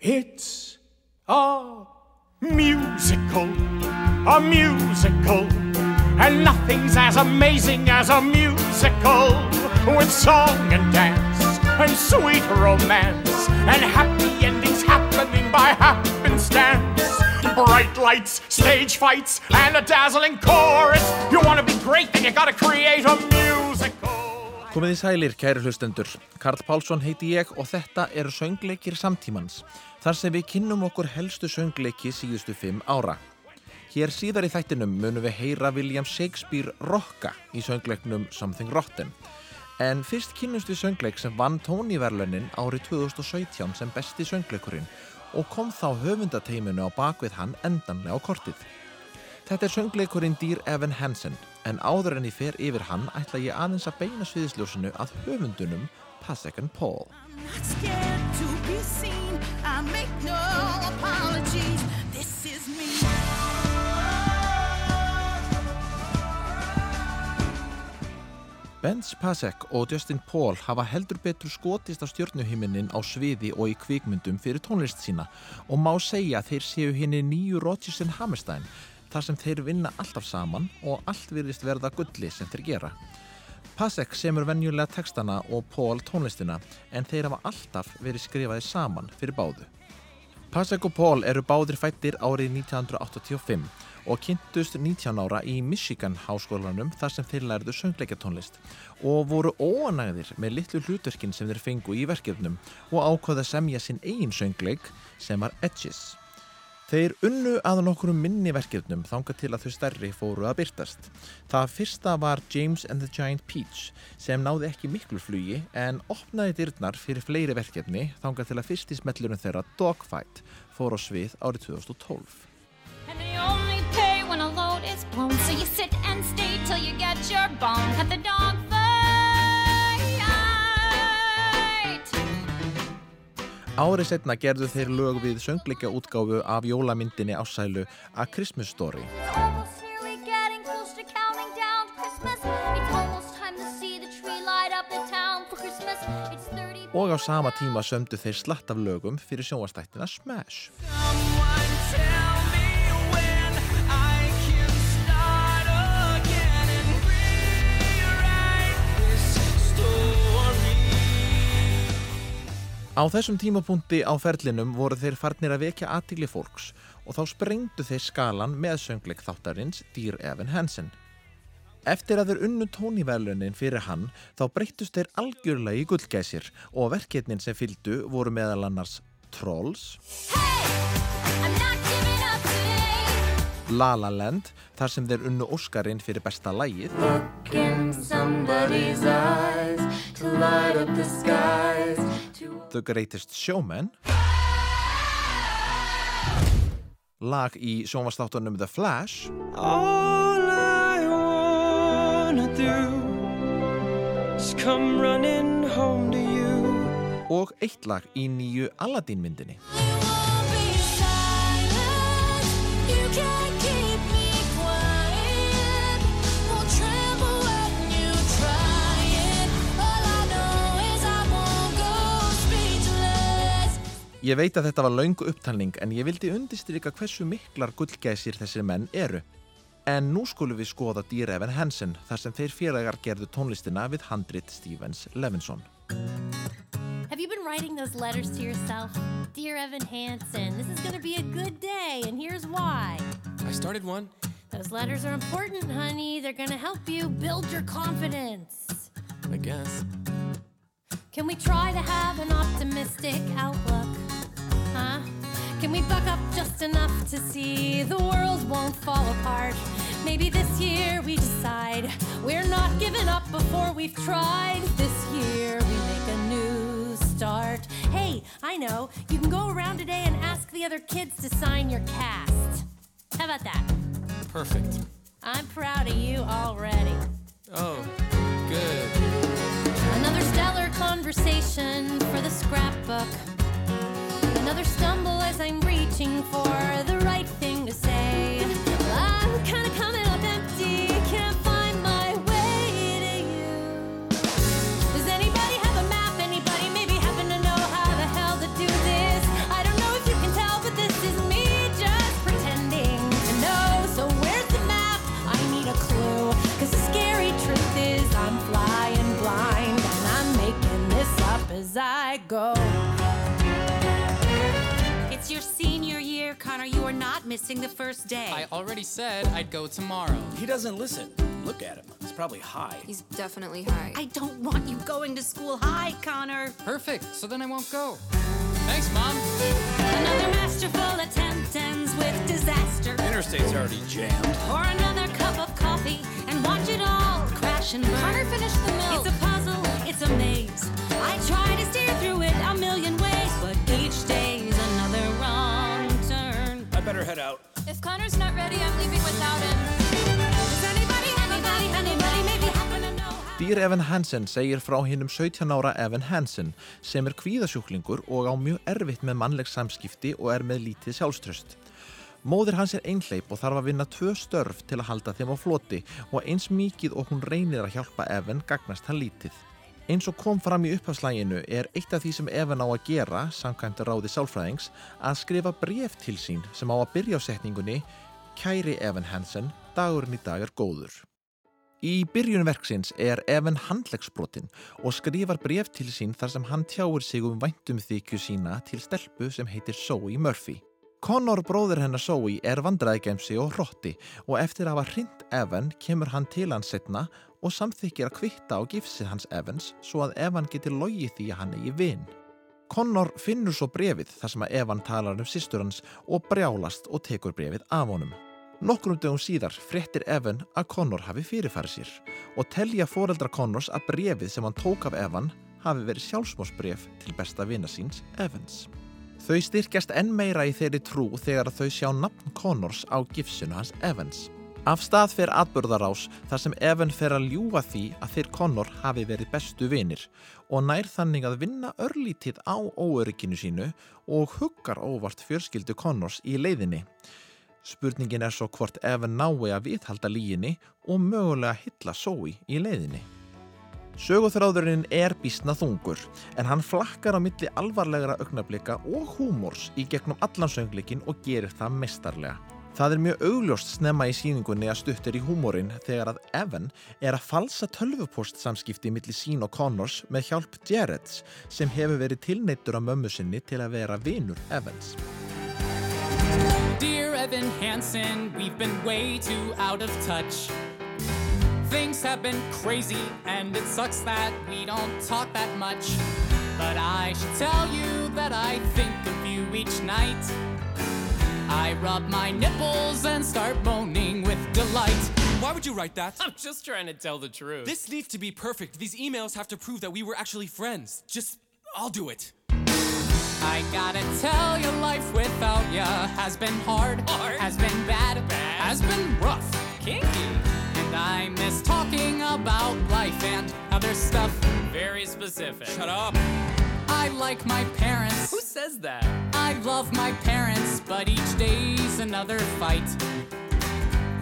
It's a musical, a musical, and nothing's as amazing as a musical with song and dance and sweet romance and happy endings happening by happenstance. Bright lights, stage fights, and a dazzling chorus. You wanna be great, then you gotta create a musical. Komið í sælir, kæri hlustendur. Karl Pálsson heiti ég og þetta eru söngleikir samtímans. Þar sem við kynnum okkur helstu söngleiki síðustu fimm ára. Hér síðar í þættinum munum við heyra William Shakespeare rocka í söngleiknum Something Rotten. En fyrst kynnumst við söngleik sem vann tóníverlunin árið 2017 sem besti söngleikurinn og kom þá höfundateiminu á bakvið hann endanlega á kortið. Þetta er söngleikurinn Dear Evan Hansen en áður en ég fer yfir hann ætla ég aðeins að beina sviðisljósinu að höfundunum Pasek and Paul. Benz Pasek og Justin Paul hafa heldur betur skotist á stjórnuhiminin á sviði og í kvikmyndum fyrir tónlist sína. Og má segja þeir séu henni nýju Rodgers and Hammerstein þar sem þeir vinna alltaf saman og allt virðist verða gulli sem þeir gera. Pasek semur venjulega textana og Paul tónlistina en þeir hafa alltaf verið skrifaði saman fyrir báðu. Pasek og Paul eru báðir fættir árið 1985 og kynntust 19 ára í Michigan háskólanum þar sem þeir lærðu söngleikatónlist og voru óanægðir með litlu hlutverkin sem þeir fengu í verkefnum og ákvaða semja sinn eigin söngleik sem var Edges. Þeir unnu að nokkur minni verkefnum þanga til að þau stærri fóru að byrtast. Það fyrsta var James and the Giant Peach sem náði ekki miklu flugi en opnaði dyrnar fyrir fleiri verkefni þanga til að fyrstismellurinn þeirra Dogfight fór á svið árið 2012. blown So you sit and stay till you get your bone Cut the dog Árið setna gerðu þeir lög við söngleika útgáfu af jólamyndinni ásælu A Christmas Story. Og á sama tíma sömdu þeir slatt af lögum fyrir sjóastættina Smash Á þessum tímapunkti á ferlinum voru þeir farnir að vekja aðtíli fólks og þá sprengdu þeir skalan með söngleik þáttarins Dear Evan Hansen. Eftir að þeir unnu tónivelunin fyrir hann þá breyttust þeir algjörlega í gullgæsir og verkefnin sem fylgdu voru meðal annars Trolls, hey, La La Land þar sem þeir unnu Óskarinn fyrir besta lægið The Greatest Showman. Lag í sjónvastáttunum The Flash. All I wanna do is come running home to you. Og eitt lag í nýju Aladdin myndinni Ég veit að þetta var laungu upptalning en ég vildi undistrykka hversu miklar gullgæsir þessir menn eru. En nú skulum við skoða Dear Evan Hansen þar sem þeir félagar gerðu tónlistina við handrit Stevens Levinson. Have you been writing those letters to yourself? Dear Evan Hansen, this is gonna be a good day and here's why. I started one. Those letters are important, honey. They're gonna help you build your confidence. I guess. Can we try to have an optimistic outlook? Huh? Can we buck up just enough to see the world won't fall apart? Maybe this year we decide we're not giving up before we've tried. This year we make a new start. Hey, I know, you can go around today and ask the other kids to sign your cast. How about that? Perfect. I'm proud of you already. Oh, good. Another stellar conversation for the scrapbook. Another stumble as I'm reaching for the right thing to say. I'm kinda coming Connor. You are not missing the first day. I already said I'd go tomorrow. He doesn't listen. Look at him. He's probably high. He's definitely high. I don't want you going to school high, Connor. Perfect, so then I won't go. Thanks, Mom. Another masterful attempt ends with disaster. Interstate's already jammed. Pour another cup of coffee and watch it all crash and burn. Connor finished the milk. It's a puzzle, it's a maze. I try to steer through it a million ways, but each day's another wrong turn. I better head out. If Connor's not ready, I'm leaving without him. Does anybody, anybody, anybody maybe happen to know how? Dýr Evan Hansen segir frá hinnum 17 ára Evan Hansen sem er kvíðasjúklingur og á mjög erfitt með mannleg samskipti og er með lítið sjálfströst. Móðir hans er einhleip og þarf að vinna tvö störf til að halda þeim á floti og eins mikið og hún reynir að hjálpa Evan gagnast hann lítið. Eins og kom fram í upphafslæginu er eitt af því sem Evan á að gera, samkvæmt ráði sálfræðings, að skrifa bref til sín sem á að byrja á setningunni Kæri Evan Hansen, dagurinn í dag er góður. Í byrjun verksins er Evan handlegsbrotinn og skrifar bref til sín þar sem hann tjáir sig um væntum þykju sína til stelpu sem heitir Zoe Murphy. Connor bróður hennar Zoe er vandræðigemsi og hrotti og eftir að hafa hrind Evan kemur hann til hans setna og samþykir að kvitta á gifsið hans Evans svo að Evan getur logið því að hann eigi vinn. Connor finnur svo brefið þar sem að Evan talar um sýstur hans og brjálast og tekur brefið af honum. Nokkrum dögum síðar fréttir Evan að Connor hafi fyrirfæri sér og telja foreldra Connors að brefið sem hann tók af Evan hafi verið sjálfsmósbref til besta vina síns Evans. Þau styrkjast enn meira í þeirri trú þegar þau sjá nafn Connors á gifsinu hans Evans. Af stað fer atbörðarás þar sem Evan fer að ljúa því að þeir Connor hafi verið bestu vinir og nær þannig að vinna örlítið á óörygginu sínu og huggar óvart fjörskildu Connors í leiðinni. Spurningin er svo hvort Evan nái að viðhalda líginni og mögulega hylla Zoe í leiðinni. Söguþráðurinn er bísna þungur en hann flakkar á milli alvarlegra augnablika og húmors í gegnum allan söngleikin og gerir það mestarlega. Það er mjög augljóst snemma í síningunni að stuttir í húmórin þegar að Evan er að falsa tölvupost samskipti milli sín og Connors með hjálp Jareds sem hefur verið tilneittur á mömmu sinni til að vera vinur Evans. Dear Evan Hansen, we've been way too out of touch. Things have been crazy, and it sucks that we don't talk that much. But I should tell you that I think of you each night. I rub my nipples and start moaning with delight. Why would you write that? I'm just trying to tell the truth. This needs to be perfect. These emails have to prove that we were actually friends. Just, I'll do it. I gotta tell you, life without ya has been hard, Hard? has been bad, Bad? has been rough. kinky. And I miss talking about life and other stuff. Very specific. Shut up. I like my parents. Says that? I love my parents, but each day's another fight.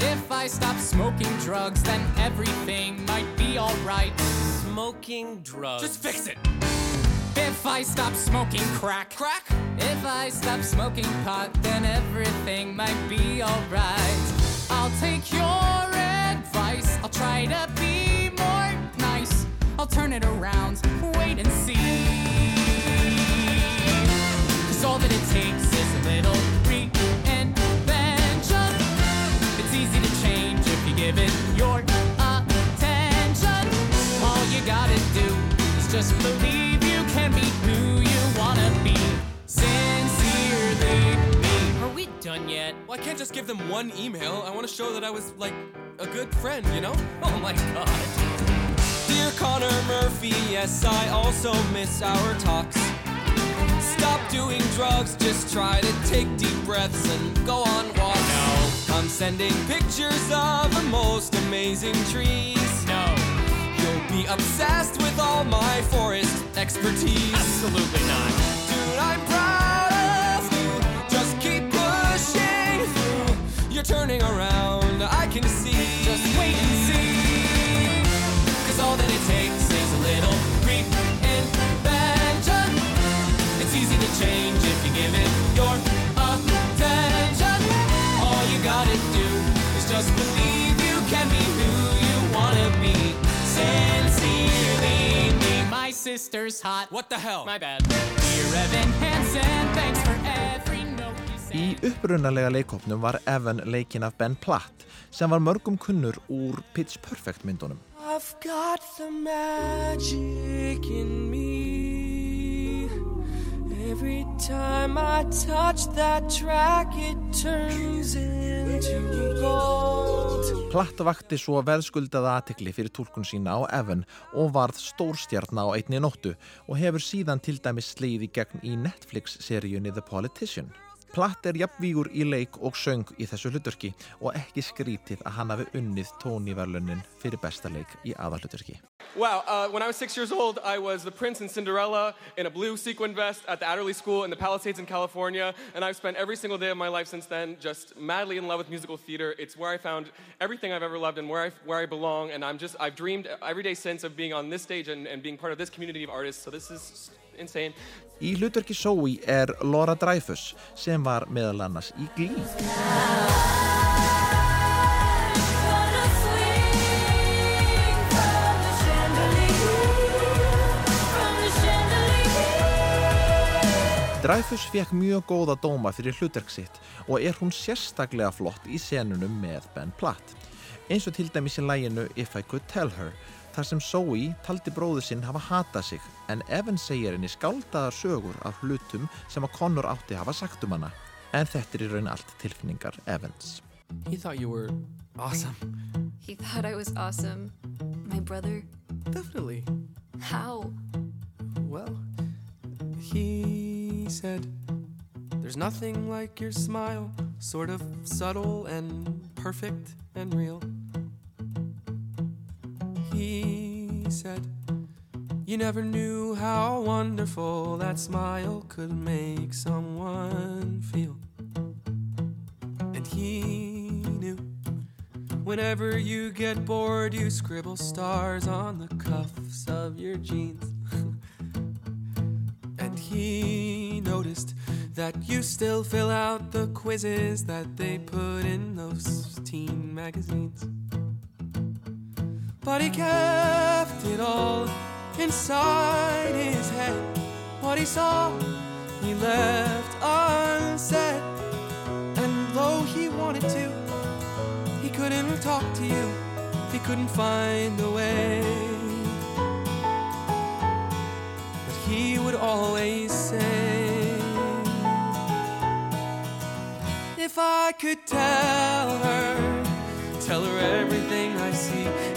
If I stop smoking drugs, then everything might be alright. Smoking drugs. Just fix it. If I stop smoking crack, Crack? If I stop smoking pot, then everything might be alright. I'll take your advice, I'll try to be more nice. I'll turn it around, wait and see. Cause all that it takes is a little reinvention. It's easy to change if you give it your attention. All you gotta do is just believe you can be who you wanna be. Sincerely me. Are we done yet? Well, I can't just give them one email. I want to show that I was, like, a good friend, you know? Oh my god. Dear Connor Murphy, yes, I also miss our talks. Doing drugs, just try to take deep breaths and go on walks. No. I'm sending pictures of the most amazing trees. No. You'll be obsessed with all my forest expertise. Absolutely not. Dude, I'm proud of you. Just keep pushing through. You're turning around, I can see. Sister's hot. What the hell? My bad. Dear Evan Hansen, thanks for every note you sent. Í upprunalega leikopnum var Evan leikinn af Ben Platt sem var mörgum kunnur úr Pitch Perfect myndunum. I've got the magic in me. Every time I touch that track, it turns into gold. Platt vakti svo veðskuldaða aðtekli fyrir tólkun sína á Evan og varð stórstjarn á einni nóttu og hefur síðan til dæmis sleið í gegn í Netflix-seríunni The Politician. Platt er jafnvígur í leik og söng í þessu hlutverki og ekki skrítið að hann hafi unnið fyrir besta leik í aðalhlutverki. Wow, uh, when I was six years old, I was the prince in Cinderella in a blue sequin vest at the Adderley School in the Palisades in California, and I've spent every single day of my life since then just madly in love with musical theater. It's where I found everything I've ever loved and where I, where I belong, and I'm just, I've dreamed every day since of being on this stage and, and being part of this community of artists, so this is insane. Í hlutverki Zoe er Laura Dreyfus sem var meðal annars í Glee. Dreyfus fekk mjög góða dóma fyrir hlutverk sitt og er hún sérstaklega flott í senunum með Ben Platt. Eins og til dæmis í læginu If I Could Tell Her, þar sem Zoe taldi bróðu sinn hafa hatað sig en Evan segir henni skáldaðar sögur af hlutum sem að Connor átti hafa sagt um hana. En þetta er í raun allt tilfinningar Evans. He thought you were awesome. He thought I was awesome. My brother. Definitely. How? Well, he said, There's nothing like your smile, sort of subtle and perfect and real. He said, You never knew how wonderful that smile could make someone feel. And he knew whenever you get bored, you scribble stars on the cuffs of your jeans. And he noticed that you still fill out the quizzes that they put in those teen magazines. But he kept it all inside his head. What he saw, he left unsaid. And though he wanted to, he couldn't talk to you. He couldn't find a way. But he would always say, If I could tell her, tell her everything I see.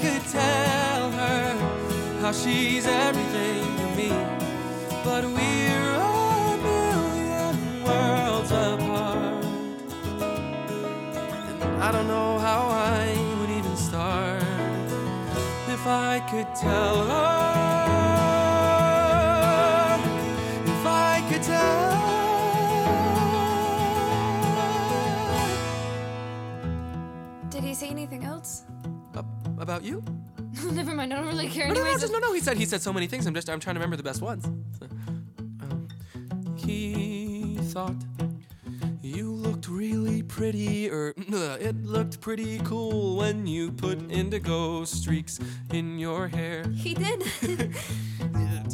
Could tell her how she's everything to me. But we're a million worlds apart. And I don't know how I would even start if I could tell her. If I could tell Did he say anything else? Ab- about you? Never mind. I don't really care. No, no, no, just no, no. He said he said so many things. I'm just I'm trying to remember the best ones. So, um, he thought you looked really pretty, or it looked pretty cool when you put indigo streaks in your hair. he did.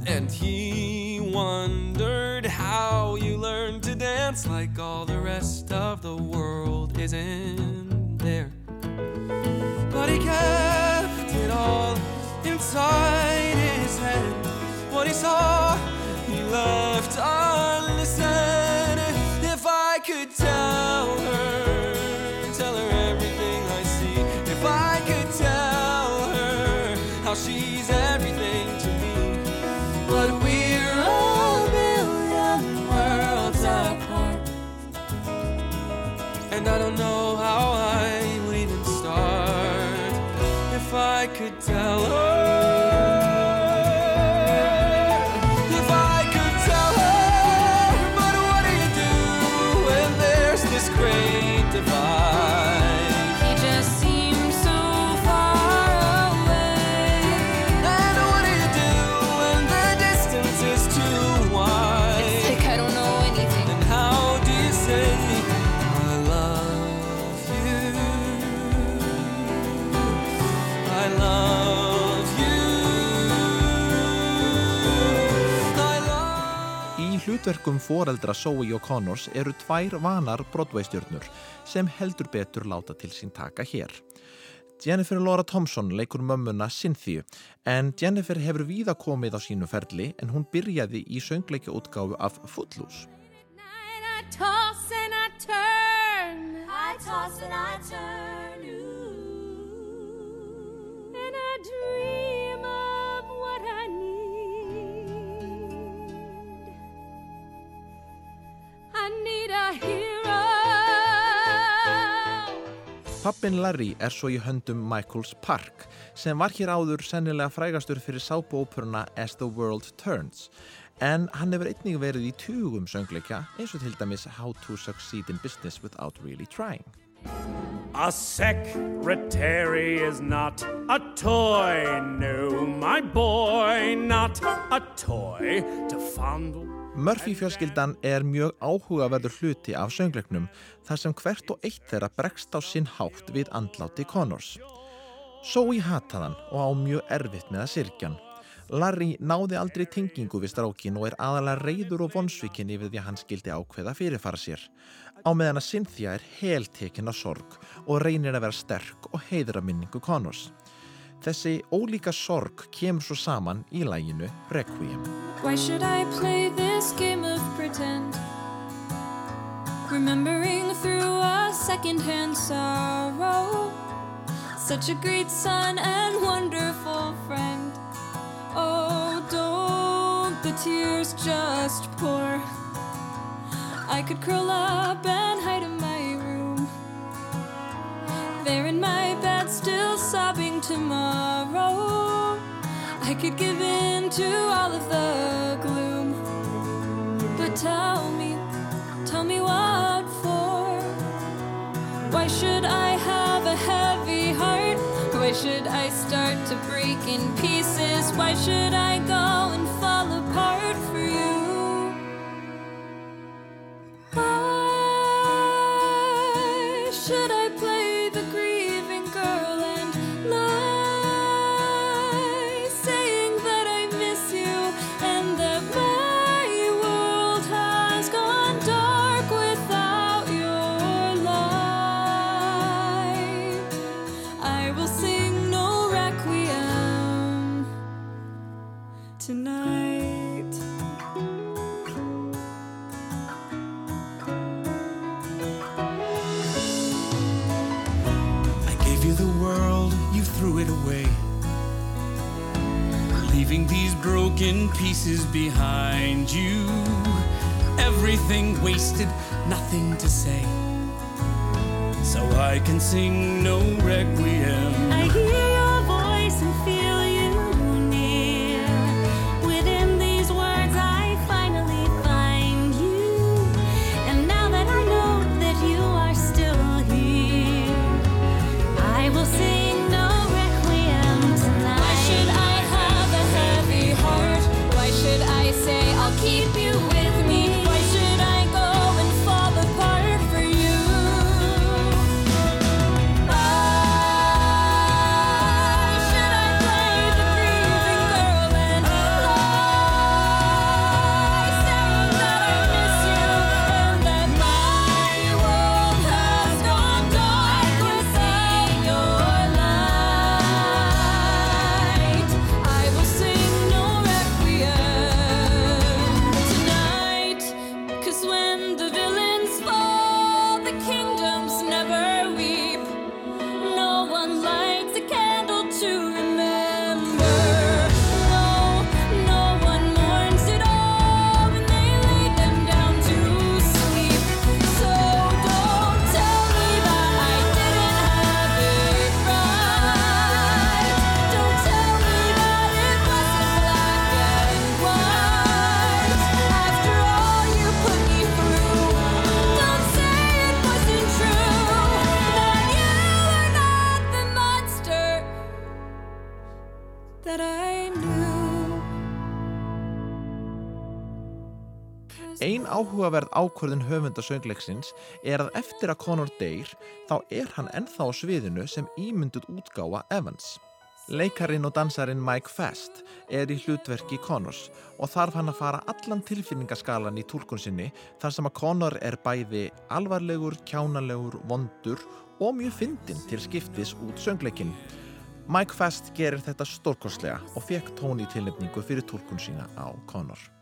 And he wondered how you learned to dance like all the rest of the world isn't there. But he kept it all inside his head. What he saw, he left unsaid. Hlutverkum foreldra Zoe og Connors eru tvær vanar Broadway-stjörnur sem heldur betur láta til sín taka hér. Jennifer Laura Thompson leikur mömmuna Cynthia en Jennifer hefur víða komið á sínu ferli en hún byrjaði í söngleikja útgáfu af Footloose. I toss and I turn. I toss and I turn. Pappin Larry er svo í höndum Michaels Park sem var hér áður sennilega frægastur fyrir sápuóperuna As the World Turns en hann hefur einnig verið í tugum söngleikja eins og til dæmis How to Succeed in Business Without Really Trying. A secretary is not a toy, no, my boy, not a toy to fondle. Murphy fjölskyldan er mjög áhugaverður hluti af söngleiknum þar sem hvert og eitt þeirra bregst á sinn hátt við andláti Connors. Zoe hataðan og á mjög erfitt með að sirkjan. Larry náði aldrei tengingu við strákin og er aðalega reyður og vonsvikin yfir því að hann skildi ákveða fyrirfara sér. Á meðan að Cynthia er heltekin af sorg og reynir að vera sterk og heiðra minningu Connors. Þessi ólíka sorg kemur svo saman í læginu Requiem. This game of pretend? Remembering through a secondhand sorrow. Such a great son and wonderful friend. Oh, don't the tears just pour. I could curl up and hide in my room. There in my bed, still sobbing tomorrow. I could give in to all of the gloom. Tell me, tell me what for? Why should I have a heavy heart? Why should I start to break in pieces? Why should I go and fall apart for you? Away. Leaving these broken pieces behind you. Everything wasted, nothing to say. So I can sing no requiem. Áhugaverð ákvörðun höfunda söngleiksins er að eftir að Connor deyr þá er hann ennþá á sviðinu sem ímynduð útgáfa Evans. Leikarin og dansarin Mike Fast er í hlutverki Connors og þarf hann að fara allan tilfinningaskalan í tólkun sinni þar sem að Connor er bæði alvarlegur, kjánalegur, vondur og mjög fyndinn til skiptis út söngleikin. Mike Fast gerir þetta stórkostlega og fekk tóni tilnefningu fyrir tólkun sína á Connor.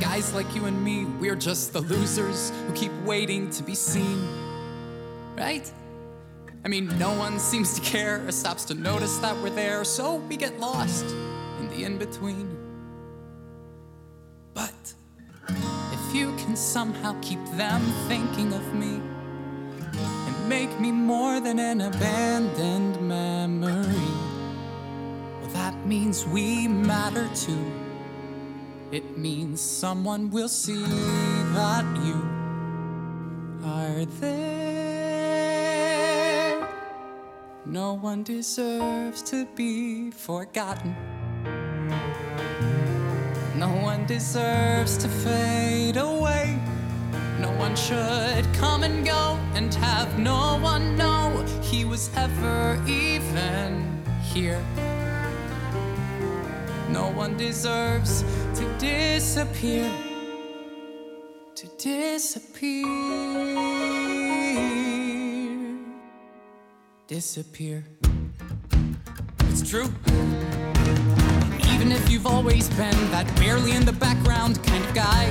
Guys like you and me, we're just the losers who keep waiting to be seen. Right? I mean, no one seems to care or stops to notice that we're there, so we get lost in the in between. But if you can somehow keep them thinking of me and make me more than an abandoned memory, well, that means we matter too. It means someone will see that you are there. No one deserves to be forgotten. No one deserves to fade away. No one should come and go and have no one know he was ever even here. No one deserves to disappear. To disappear. Disappear. It's true. Even if you've always been that barely in the background kind of guy,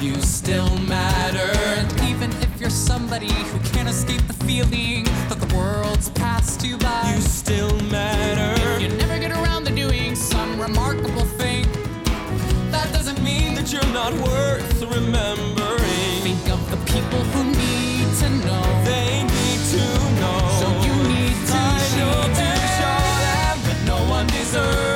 you still matter. And even if you're somebody who can't escape the feeling that the world's passed you by, You still matter. if you never get around to doing some remarkable thing, that doesn't mean that you're not worth remembering. think of the people who need to know. They need to know. So you need to I show need to show them that no one deserves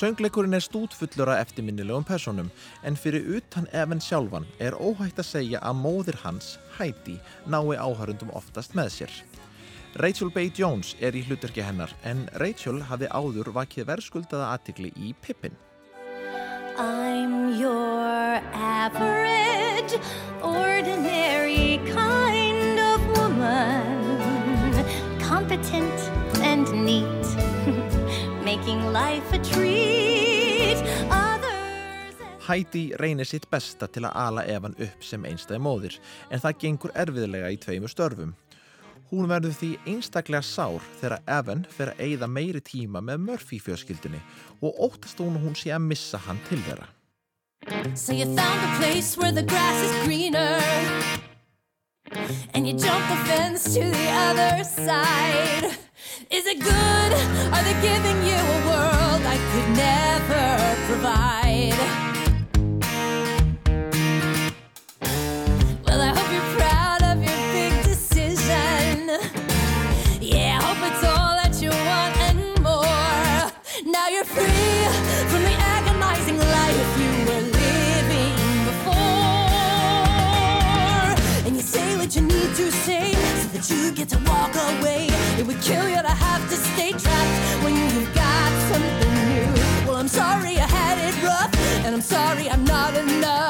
Söngleikurinn er stútfullur af eftirminnilegum personum en fyrir utan Evan sjálfan er óhætt að segja að móðir hans, Heidi, nái áhörundum oftast með sér. Rachel Bay Jones er í hlutverki hennar en Rachel hafði áður vakið verðskuldaða aðtikli í Pippin. I'm your average, ordinary kind of woman. Competent and neat, Heidi reynir sitt besta til að ala Evan upp sem einstæði móðir en það gengur erfiðlega í tveimur störfum. Hún verður því einstaklega sár þegar Evan fer að eyða meiri tíma með Murphy fjölskyldinni og óttast hún hún sé að missa hann til þeirra. So And you jump the fence to the other side. Is it good? Are they giving you a world I could never provide? Get to walk away. It would kill you to have to stay trapped when you've got something new. Well, I'm sorry I had it rough, and I'm sorry I'm not enough.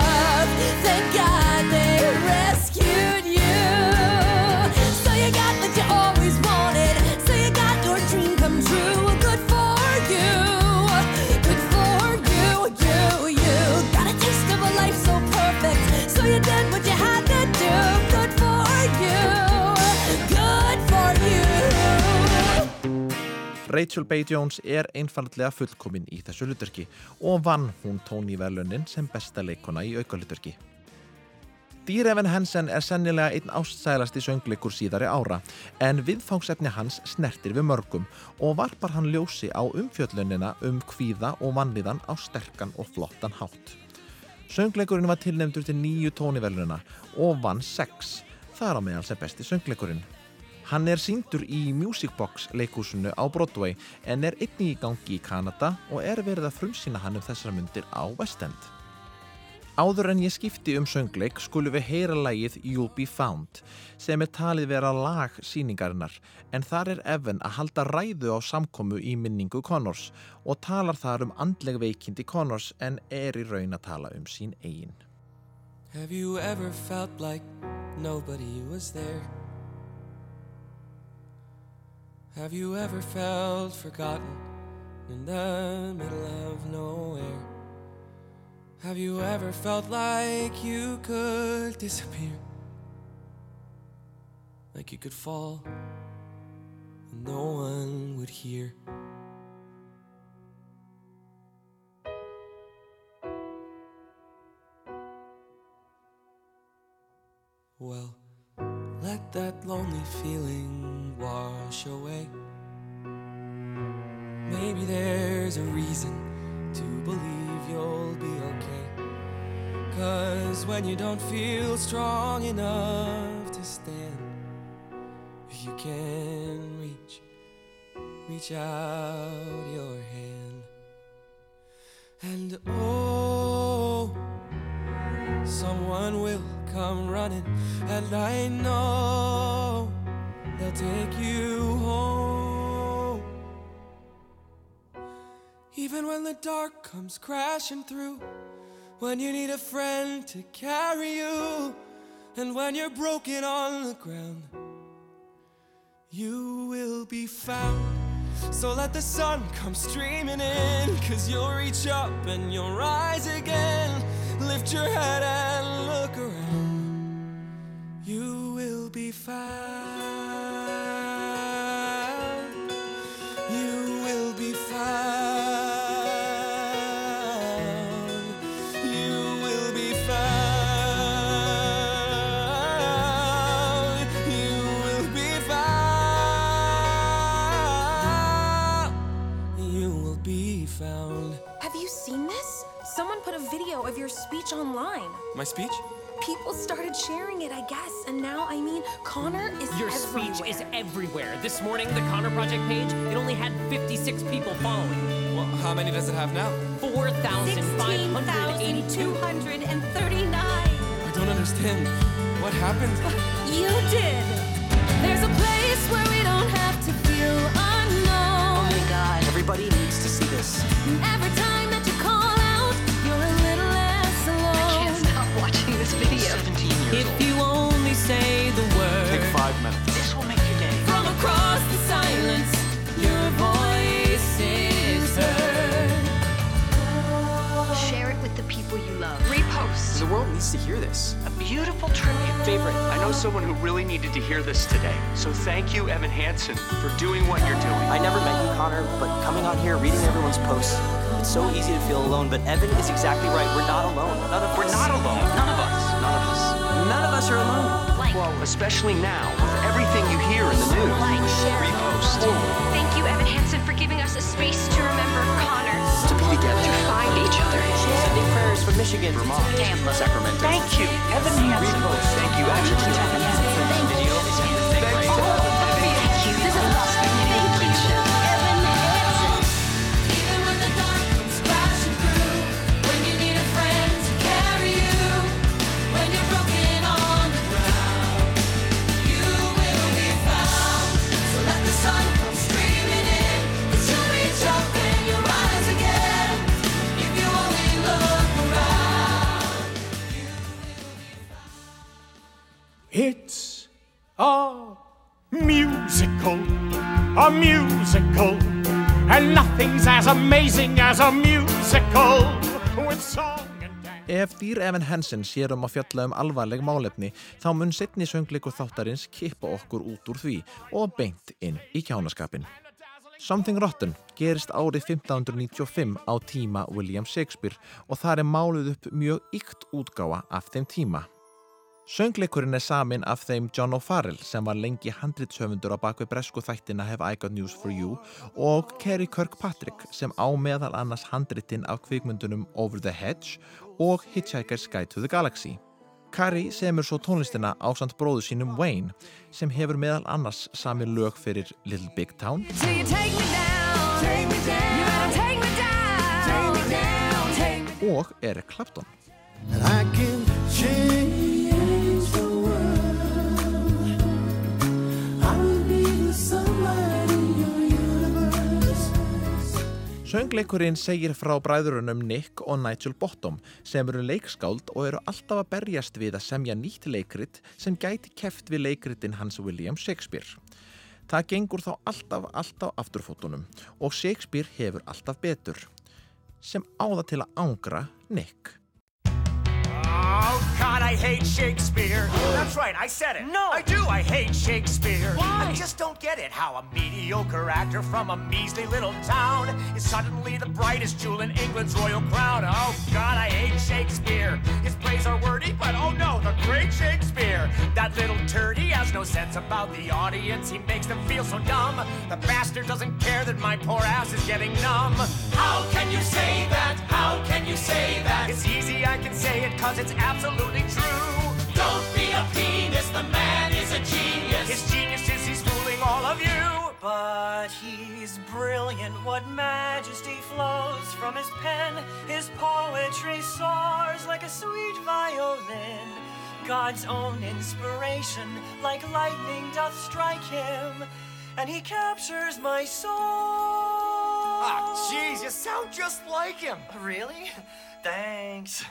Rachel Bay Jones er einfallega fullkomin í þessu hlutverki og vann hún Tony Verlunin sem besta leikona í aukahlutverki. Dear Evan Hansen er sennilega einn ástsælasti söngleikur síðari ára en viðfangsefni hans snertir við mörgum og varpar hann ljósi á umfjöllunina um kvíða og vanniðan á sterkan og flottan hátt. Söngleikurinn var tilnefndur til nýju tóniverluna og vann sex, þar á meðal sem besti söngleikurinn. Hann er síndur í Music Box leikúsinu á Broadway en er einnig í gangi í Kanada og er verið að frumsýna hann um þessar myndir á West End. Áður en ég skipti um söngleik skulum við heyra lagið You'll Be Found sem er talið vera lag síningarinnar en þar er Evan að halda ræðu á samkomu í minningu Connors og talar þar um andleg veikindi Connors en er í raun að tala um sín eigin. Have you ever felt like nobody was there? Have you ever felt forgotten in the middle of nowhere? Have you ever felt like you could disappear? Like you could fall and no one would hear? Well, let that lonely feeling wash away. Maybe there's a reason to believe you'll be okay. Cause when you don't feel strong enough to stand, if you can reach, reach out your hand. And oh, someone will come running, and I know they'll take you home. Even when the dark comes crashing through, when you need a friend to carry you, and when you're broken on the ground, you will be found. So let the sun come streaming in, cause you'll reach up and you'll rise again. Lift your head and look around. You will be found. Video of your speech online. My speech? People started sharing it, I guess, and now, I mean, Connor is Your everywhere. speech is everywhere. This morning, the Connor Project page, it only had 56 people following. Well, how many does it have now? 4,582. I don't understand. What happened? You did. There's a place where we don't have to feel unknown. Oh my god, everybody needs to see this. Every time years If old. you only say the word. Take five minutes. This will make your day. from across the silence, your voice is heard. Share it with the people you love. Repost. The world needs to hear this. A beautiful tribute. Favorite, I know someone who really needed to hear this today. So thank you, Evan Hansen, for doing what you're doing. I never met you, Connor, but coming on here, reading everyone's posts, it's so easy to feel alone. But Evan is exactly right. We're not alone. None of us. We're not alone. None of us. None of us. None of us are alone. Like. Well, especially now, with everything you hear in the news. Like, share. Repost. Thank you, Evan Hansen, for giving us a space to remember Connor. To be together. To find each other. Sending prayers from Michigan, Vermont, Tampa. Sacramento. Thank you, Evan Hansen. Repost. Thank you, Ashley. Thank you. Video. Thank Dýr Evan Hansen sér um að fjalla um alvarleg málefni þá mun setni söngleikur þáttarins kippa okkur út úr því og beint inn í kjánaskapin. Something Rotten gerist árið 1595 á tíma William Shakespeare og það er máluð upp mjög ykt útgáfa af þeim tíma. Söngleikurinn er samin af þeim John O'Farrell sem var lengi handritshöfundur á bakvið bresku þættina Have I Got News For You og Kerry Kirkpatrick sem á meðal annars handritin af kvikmyndunum Over the Hedge og Hitchhiker's Guide to the Galaxy. Carrie semur svo tónlistina á samt bróðu sínum Wayne sem hefur meðal annars sami lög fyrir Little Big Town. Till you take Söngleikurinn segir frá bræðurunum Nick og Nigel Bottom sem eru leikskáld og eru alltaf að berjast við að semja nýtt leikrit sem gæti keft við leikritin hans William Shakespeare. Það gengur þá alltaf alltaf afturfótunum og Shakespeare hefur alltaf betur sem áða til að ángra Nick. Oh, God, I hate Shakespeare. That's right, I said it. No. I do, I hate Shakespeare. Why? I just don't get it how a mediocre actor from a measly little town is suddenly the brightest jewel in England's royal crown. Oh, God, I hate Shakespeare. His plays are wordy, but oh no, the great Shakespeare. That little turd, he has no sense about the audience. He makes them feel so dumb. The bastard doesn't care that my poor ass is getting numb. How can you say that? How can you say that? It's easy, I can say it, cause it's absolutely true. Don't be a penis, the man is a genius. His genius is he's fooling all of you. But he's brilliant, what majesty flows from his pen. His poetry soars like a sweet violin. God's own inspiration, like lightning, doth strike him, and he captures my soul. Ah, jeez, you sound just like him. Really? Thanks.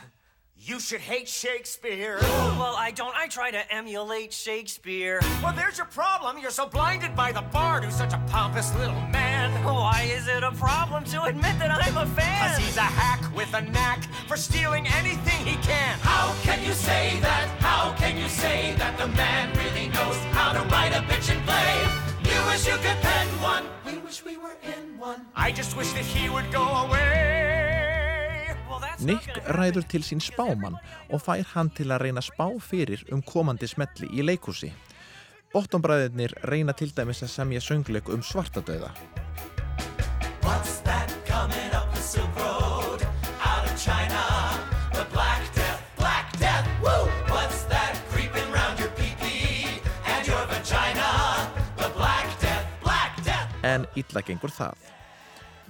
You should hate Shakespeare. Well, I don't. I try to emulate Shakespeare. Well, there's your problem. You're so blinded by the bard who's such a pompous little man. Why is it a problem to admit that I'm a fan? Cause he's a hack with a knack for stealing anything he can. How can you say that? How can you say that the man really knows how to write a bitch and play? You wish you could pen one. We wish we were in one. I just wish that he would go away. Nick ræður til sín spáman og fær hann til að reyna spá fyrir um komandi smetli í leikhúsi. Bottombræðirnir reyna til dæmis að semja söngleik um svartadauða. What's that coming up the Silk En illa gengur það.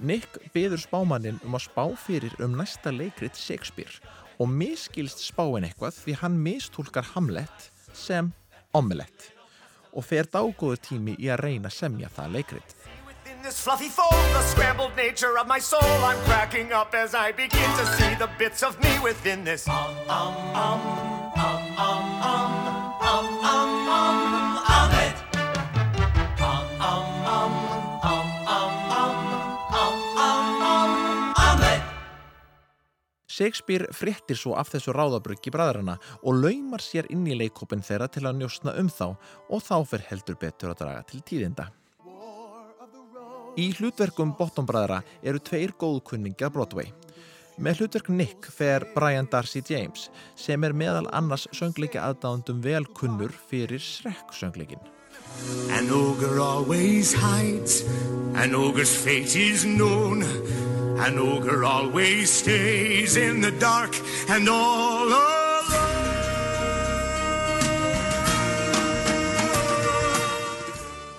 Nick byður spámannin um að spá fyrir um næsta leikrit Shakespeare og miskilst spáin eitthvað því hann mistúlkar Hamlet sem omelett og fer dágóður tími í að reyna að semja það leikrit. This fluffy fold, the scrambled nature of my soul, I'm cracking up as I begin to see the bits of me within this. Um, um, um, um, um, Shakespeare fréttir svo af þessu ráðabruggi bræðrana og laumar sér inn í leikópin þeirra til að njósna um þá og þá fer heldur betur að draga til tíðinda. Í hlutverkum Bottombræðra eru tveir góðkunningi af Broadway. Með hlutverk Nick fer Brian Darcy James sem er meðal annars söngleika aðdáðundum vel kunnur fyrir Shrek söngleikin. An ogre always hides, an ogre's fate is known. An ogre always stays in the dark and all alone.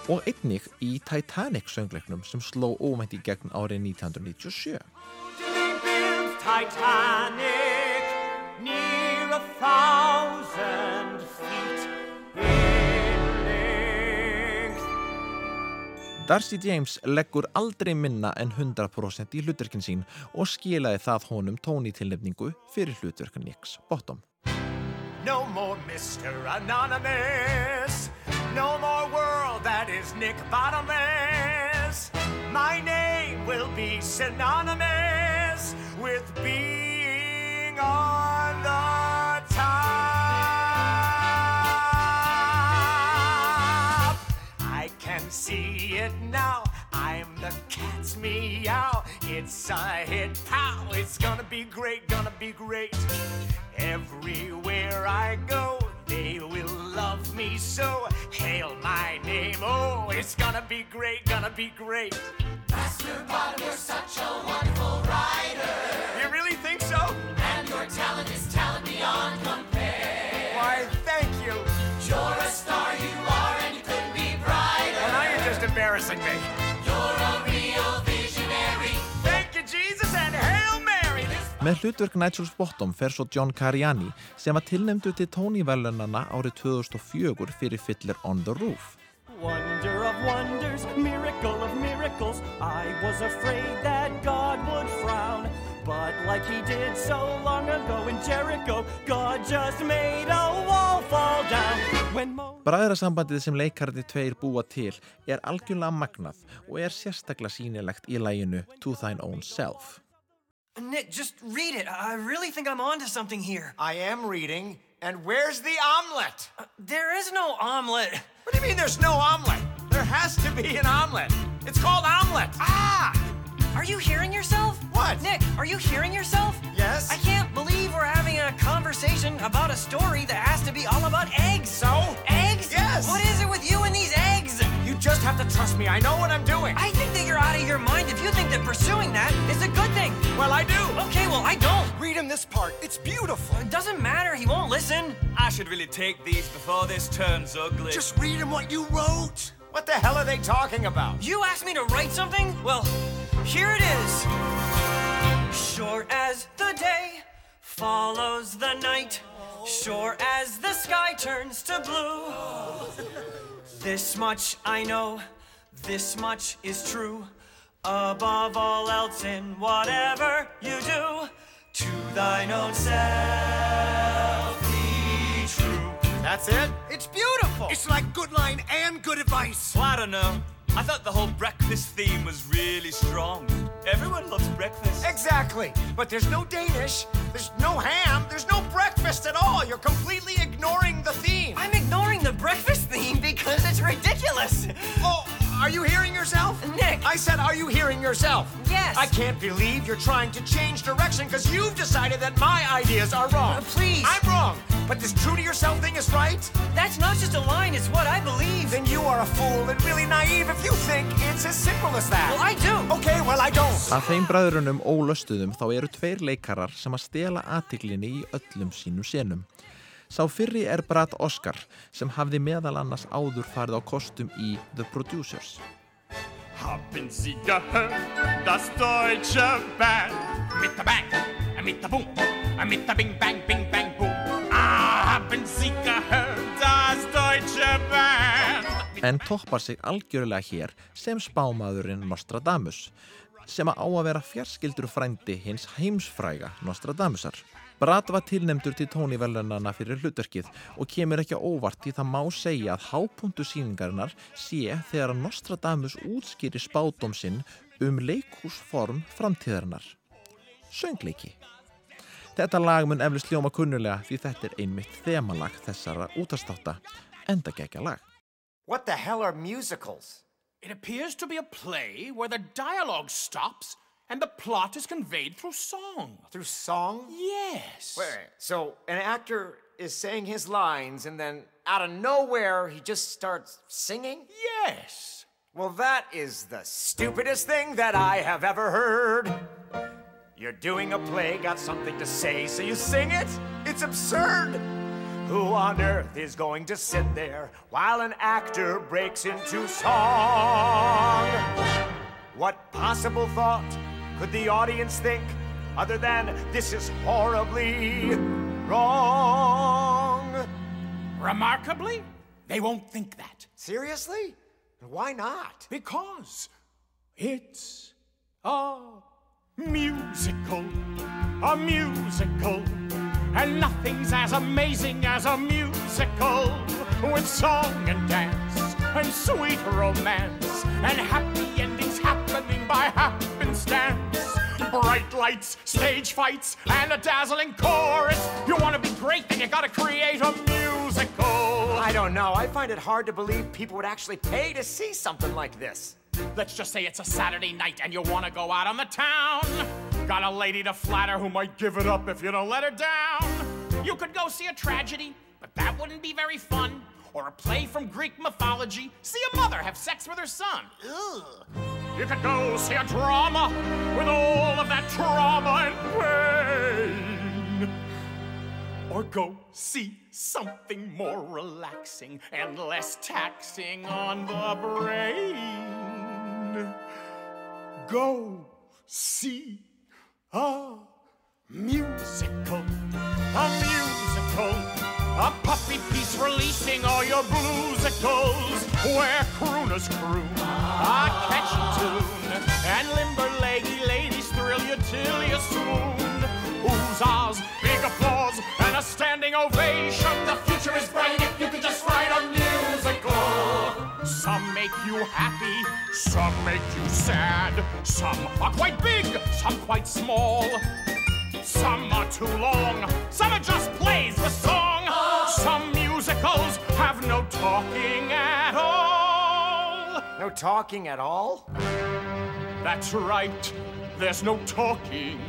Og einnig í Titanic söngleiknum sem sló ómænt í gegn árið 1997. Titanic, near a thousand Darcy James leggur aldrei minna en 100% í hlutverkin sín og skilaði það honum tóni tilnefningu fyrir hlutverkan Nicks Bottom. No more Mr. Anonymous. No more world that is Nick Bottomless. My name will be synonymous with being on the the cat's meow. It's a hit pow. It's gonna be great, gonna be great. Everywhere I go, they will love me so. Hail my name, oh, it's gonna be great, gonna be great. Master Bottom, you're such a wonderful writer. You really think so? And your talent is talent beyond compare. Why, thank you. You're a star, you are, and you couldn't be brighter. Well, now you're just embarrassing me. Með hlutverk Nigel Bottom fer svo John Cariani sem var tilnefndu til Tony-velunana árið 2004 fyrir Fiddler on the Roof. Wonder of wonders, miracle of miracles. I was afraid that God would frown. But like he did so long ago in Jericho, God just made a wall fall down. Bræðrasambandið sem leikarði tveir búa til er algjörlega magnað og er sérstaklega sýnilegt í læginu To Thine Own Self. Nick, just read it. I really think I'm onto something here. I am reading. And where's the omelet? Uh, there is no omelet. What do you mean there's no omelet? There has to be an omelet. It's called omelet. Ah! Are you hearing yourself? What? Nick, are you hearing yourself? Yes. I can't believe we're having a conversation about a story that has to be all about eggs. So? Eggs? Yes. What is it with you and these eggs? You just have to trust me. I know what I'm doing. I think that you're out of your mind if you think that pursuing that is a good thing. Well, I do. Okay, well, I don't. Read him this part. It's beautiful. It doesn't matter. He won't listen. I should really take these before this turns ugly. Just read him what you wrote. What the hell are they talking about? You asked me to write something? Well, here it is. Short as the day follows the night, sure as the sky turns to blue. This much I know, this much is true. Above all else, in whatever you do, to thine own self be true. That's it? It's beautiful. It's like good line and good advice. Well, I don't know. I thought the whole breakfast theme was really strong. Everyone loves breakfast. Exactly. But there's no Danish, there's no ham, there's no breakfast at all. You're completely ignoring the theme. I'm ignoring the breakfast theme because it's ridiculous. Oh, are you hearing yourself? Nick. I said, are you hearing yourself? Yes. I can't believe you're trying to change direction because you've decided that my ideas are wrong. Uh, please. I'm wrong. But this true to yourself thing is right? That's not just a line, it's what I believe. Then you are a fool and really naive if you think it's as simple as that. Well, I do. Okay, well, I don't. Að þeim bræðrunum ólöstuðum þá eru tveir leikarar sem að stela aðtiklinni í öllum sínum senum. Sá fyrri er Brad Oscar sem hafði meðal annars áður farið á kostum í The Producers. Haben Sie gehört, das deutsche Band? Mit der Bang, mit der Boom, mit der Bing Bang Bing Bang Boom. Ah, haben Sie gehört, das deutsche Band? En toppar sig algjörlega hér sem spámaðurinn Nostradamus sem á að vera fjarskildur frændi hins heimsfræga Nostradamusar. Brad var tilnemdur til tónivelunana fyrir hlutverkið og kemur ekki á óvart því það má segja að hápuntu síningarinnar sé þegar að Nostradamus útskýri spádóm sinn um leikhúsform framtíðarinnar. Söngleiki. Þetta lag mun eflust ljóma kunnulega því þetta er einmitt þemalag þessara útastáta, enda gegja lag. What the hell are musicals? It appears to be a play where the dialogue stops and the plot is conveyed through song. Through song? Yes. Wait, wait. So an actor is saying his lines and then out of nowhere he just starts singing? Yes. Well, that is the stupidest thing that I have ever heard. You're doing a play, got something to say, so you sing it? It's absurd. Who on earth is going to sit there while an actor breaks into song? What possible thought could the audience think other than this is horribly wrong? Remarkably, they won't think that. Seriously? Why not? Because it's a musical, a musical, and nothing's as amazing as a musical with song and dance and sweet romance and happy Bright lights, stage fights, and a dazzling chorus. You want to be great, then you gotta create a musical. I don't know. I find it hard to believe people would actually pay to see something like this. Let's just say it's a Saturday night and you want to go out on the town. Got a lady to flatter who might give it up if you don't let her down. You could go see a tragedy, but that wouldn't be very fun. Or a play from Greek mythology. See a mother have sex with her son. Ugh. You could go see a drama with all of that trauma and pain. Or go see something more relaxing and less taxing on the brain. Go see a musical, a musical, a puppy piece releasing all your bluesicles, where crooners croon a catchy tune, and limber leggy ladies thrill you till you swoon. Oohs, ahs, big applause, and a standing ovation. The future is bright if you could just write a musical. Some make you happy, some make you sad. Some are quite big, some quite small. Some are too long, some are just plays for song. Some musicals have no talking at all. No talking at all? That's right, there's no talking.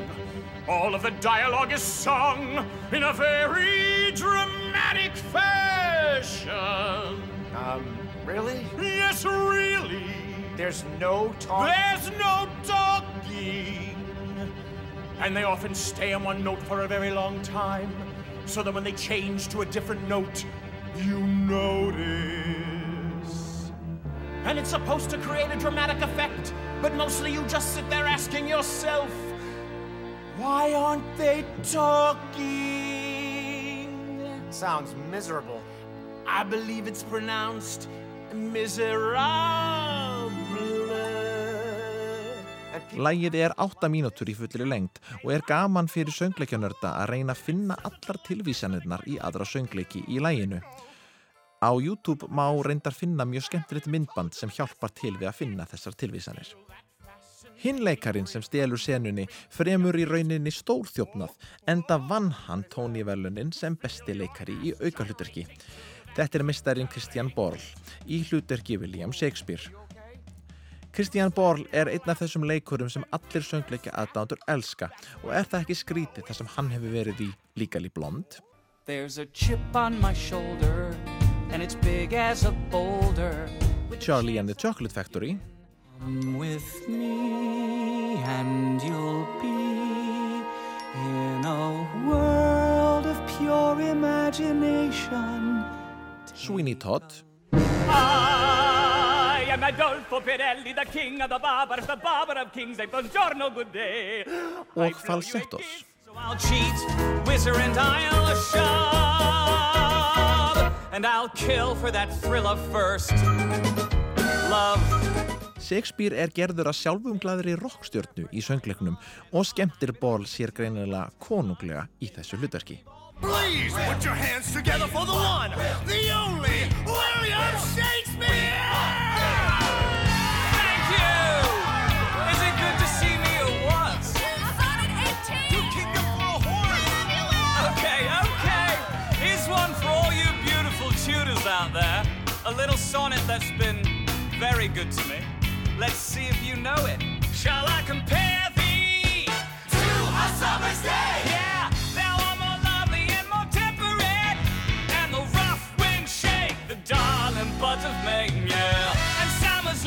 All of the dialogue is sung in a very dramatic fashion. Um, really? Yes, really. There's no talking? There's no talking. And they often stay on one note for a very long time, so that when they change to a different note, you notice. And it's supposed to create a dramatic effect, but mostly you just sit there asking yourself, why aren't they talking? Sounds miserable. I believe it's pronounced miserable. Lægið er 8 mínútur í fullri lengd og er gaman fyrir söngleikjanörda að reyna að finna allar tilvísanirnar í aðra söngleiki í læginu. Á YouTube má reyndar finna mjög skemmtilegt myndband sem hjálpar til við að finna þessar tilvísanir. Hinn leikarin sem stelur senunni fremur í rauninni stórþjófnað enda vann hann tónivelunin sem besti leikari í aukahlutverki. Þetta er mistarinn Christian Borl í hlutverki William Shakespeare. Kristján Borl er einn af þessum leikurum sem allir söngleika aðdándur elska. Og er það ekki skrítið þar sem hann hefur verið í líkali blond? Shoulder, Charlie and the Chocolate Factory. Sweeney Todd am Adolfo Pirelli, the king of the barbers, the barber of kings. A buongiorno, good day. og Falsettos. So I'll cheat, whizzer and I'll shove, and I'll kill for that thrill of first love. Shakespeare er gerður að sjálfum glæðri rockstjörnu í söngleiknum og skemmtir Borl sér greinilega konunglega í þessu hlutverki. Please put your hands together for the one, the only William Shakespeare! A little sonnet that's been very good to me. Let's see if you know it. Shall I compare thee to a summer's day? Yeah, thou art more lovely and more temperate, and the rough wind shake the darling buds of May. Yeah, and summer's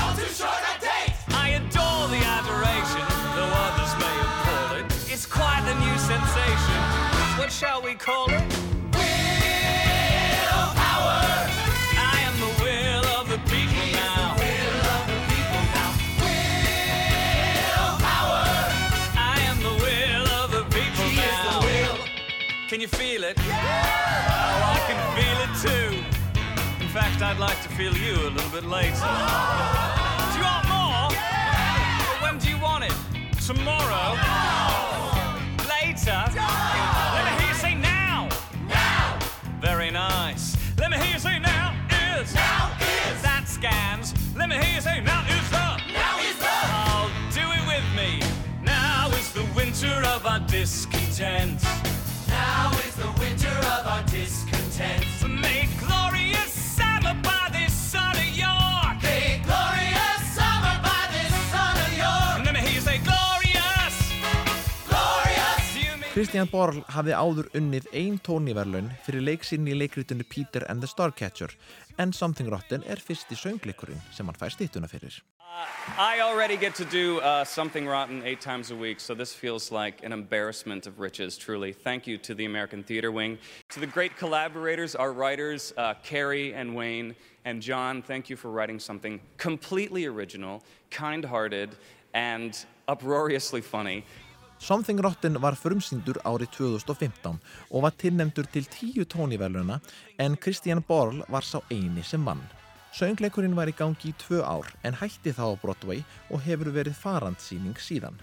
all too short a date. I adore the adoration, though others may it. It's quite new sensation. What shall we call it? Fact, I'd like to feel you a little bit later. Do you want more? But when do you want it? Tomorrow? Later? Let me hear you say now. Now. Very nice. Let me hear you say now is. Now is. That scans. Let me hear you say now is the. Now is the. Oh, do it with me. Now is the winter of our discontent. Now is the winter of our discontent. Made Christian Borl hafði áður unnið ein tóniverlun fyrir leiksinn í leikritinu Peter and the Starcatcher en Something Rotten er fyrsti söngleikurinn sem hann fær stýttuna fyrir. I already get to do uh, something rotten eight times a week, so this feels like an embarrassment of riches, truly. Thank you to the American Theater Wing. To the great collaborators, our writers, uh, Carrie and Wayne and John, thank you for writing something completely original, kind hearted, and uproariously funny. Something Rotten var frumsýndur árið 2015 og var tilnefndur til tíu tóniverluna en Christian Borl var sá eini sem vann. Söngleikurinn var í gangi í tvö ár en hætti þá á Broadway og hefur verið farandsýning síðan.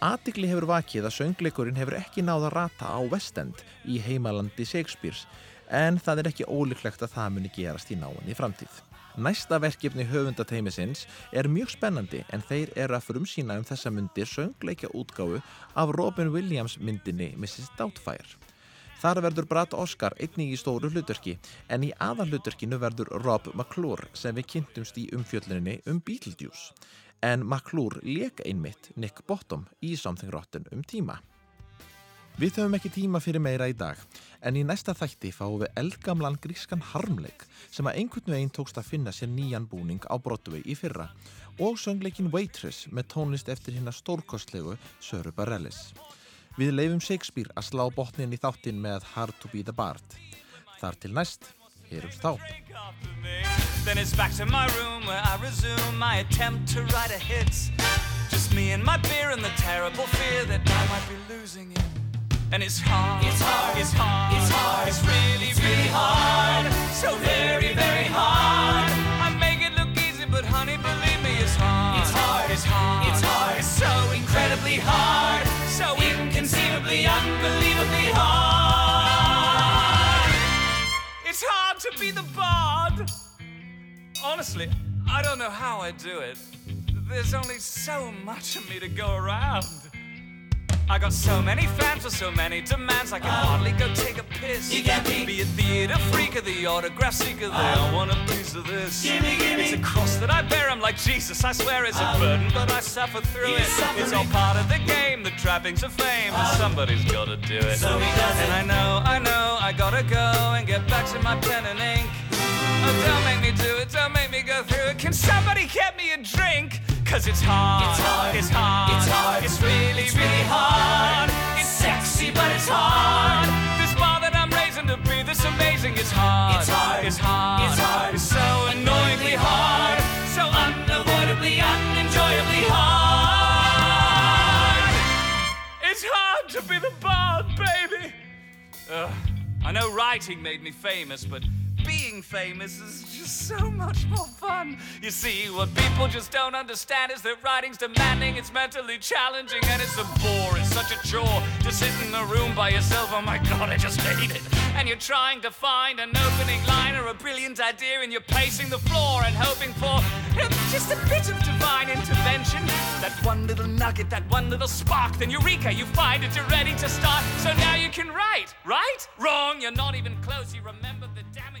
Atikli hefur vakið að söngleikurinn hefur ekki náð að rata á West End í heimalandi Shakespeares en það er ekki ólíklegt að það muni gerast í náinni framtíð. Næsta verkefni höfundateimisins er mjög spennandi en þeir eru að frumsýna um þessa myndir söngleikja útgáfu af Robin Williams myndinni Mrs. Doubtfire. Þar verður Brad Oscar einnig í stóru hlutverki en í aðalhlutverkinu verður Rob McClure sem við kynntumst í umfjölluninni um Beetlejuice. En McClure leik einmitt Nick Bottom í Something Rotten um tíma. Við höfum ekki tíma fyrir meira í dag en í næsta þætti fáum við eldgamlan grískan harmleik sem að einhvern veginn tókst að finna sér nýjan búning á Broadway í fyrra og söngleikin Waitress með tónlist eftir hérna stórkostlegu Söru Bareilles. Við leifum Shakespeare að slá botnin í þáttin með Hard to be the Bard. Þar til næst, heyrumst þá. Then it's back to my room where I resume my attempt to write a hit. Just me and my beer and the terrible fear that I might be losing it. And it's hard, it's hard, it's hard, it's hard, it's really, really hard. So very, very hard. I make it look easy, but honey, believe me, it's hard. It's hard, it's hard, it's hard, it's so incredibly hard. So inconceivably, unbelievably hard. It's hard to be the bard. Honestly, I don't know how I do it. There's only so much of me to go around. I got so many fans with so many demands, I can hardly go take a piss. You get me? Be a theater freak or the autograph seeker, they uh-huh. all want a piece of this. Gimme, gimme. It's a cross that I bear, I'm like Jesus, I swear it's a uh-huh. burden, but I suffer through You're it. It's all part of the game, the trappings of fame, and uh-huh. somebody's gotta do it. So he does it. And I know, I know, I gotta go and get back to my pen and ink. Oh, don't make me do it, don't make me go through it. Can somebody get me a drink? Cause it's hard, It's hard. it's hard, It's hard. it's really, It's really hard. It's sexy, but it's hard. This bar that I'm raising to be this amazing, it's hard, It's hard. it's hard, It's hard. it's so annoyingly hard, so unavoidably, unenjoyably hard. It's hard to be the bard, baby. Ugh, I know writing made me famous, but being famous is just so much more fun. You see, what people just don't understand is that writing's demanding, it's mentally challenging, and it's a bore. It's such a chore to sit in a room by yourself. Oh my god, I just hate it. And you're trying to find an opening line or a brilliant idea, and you're pacing the floor and hoping for just a bit of divine intervention. That one little nugget, that one little spark, then eureka, you find it, you're ready to start. So now you can write, right? Wrong, you're not even close. You remember the damage.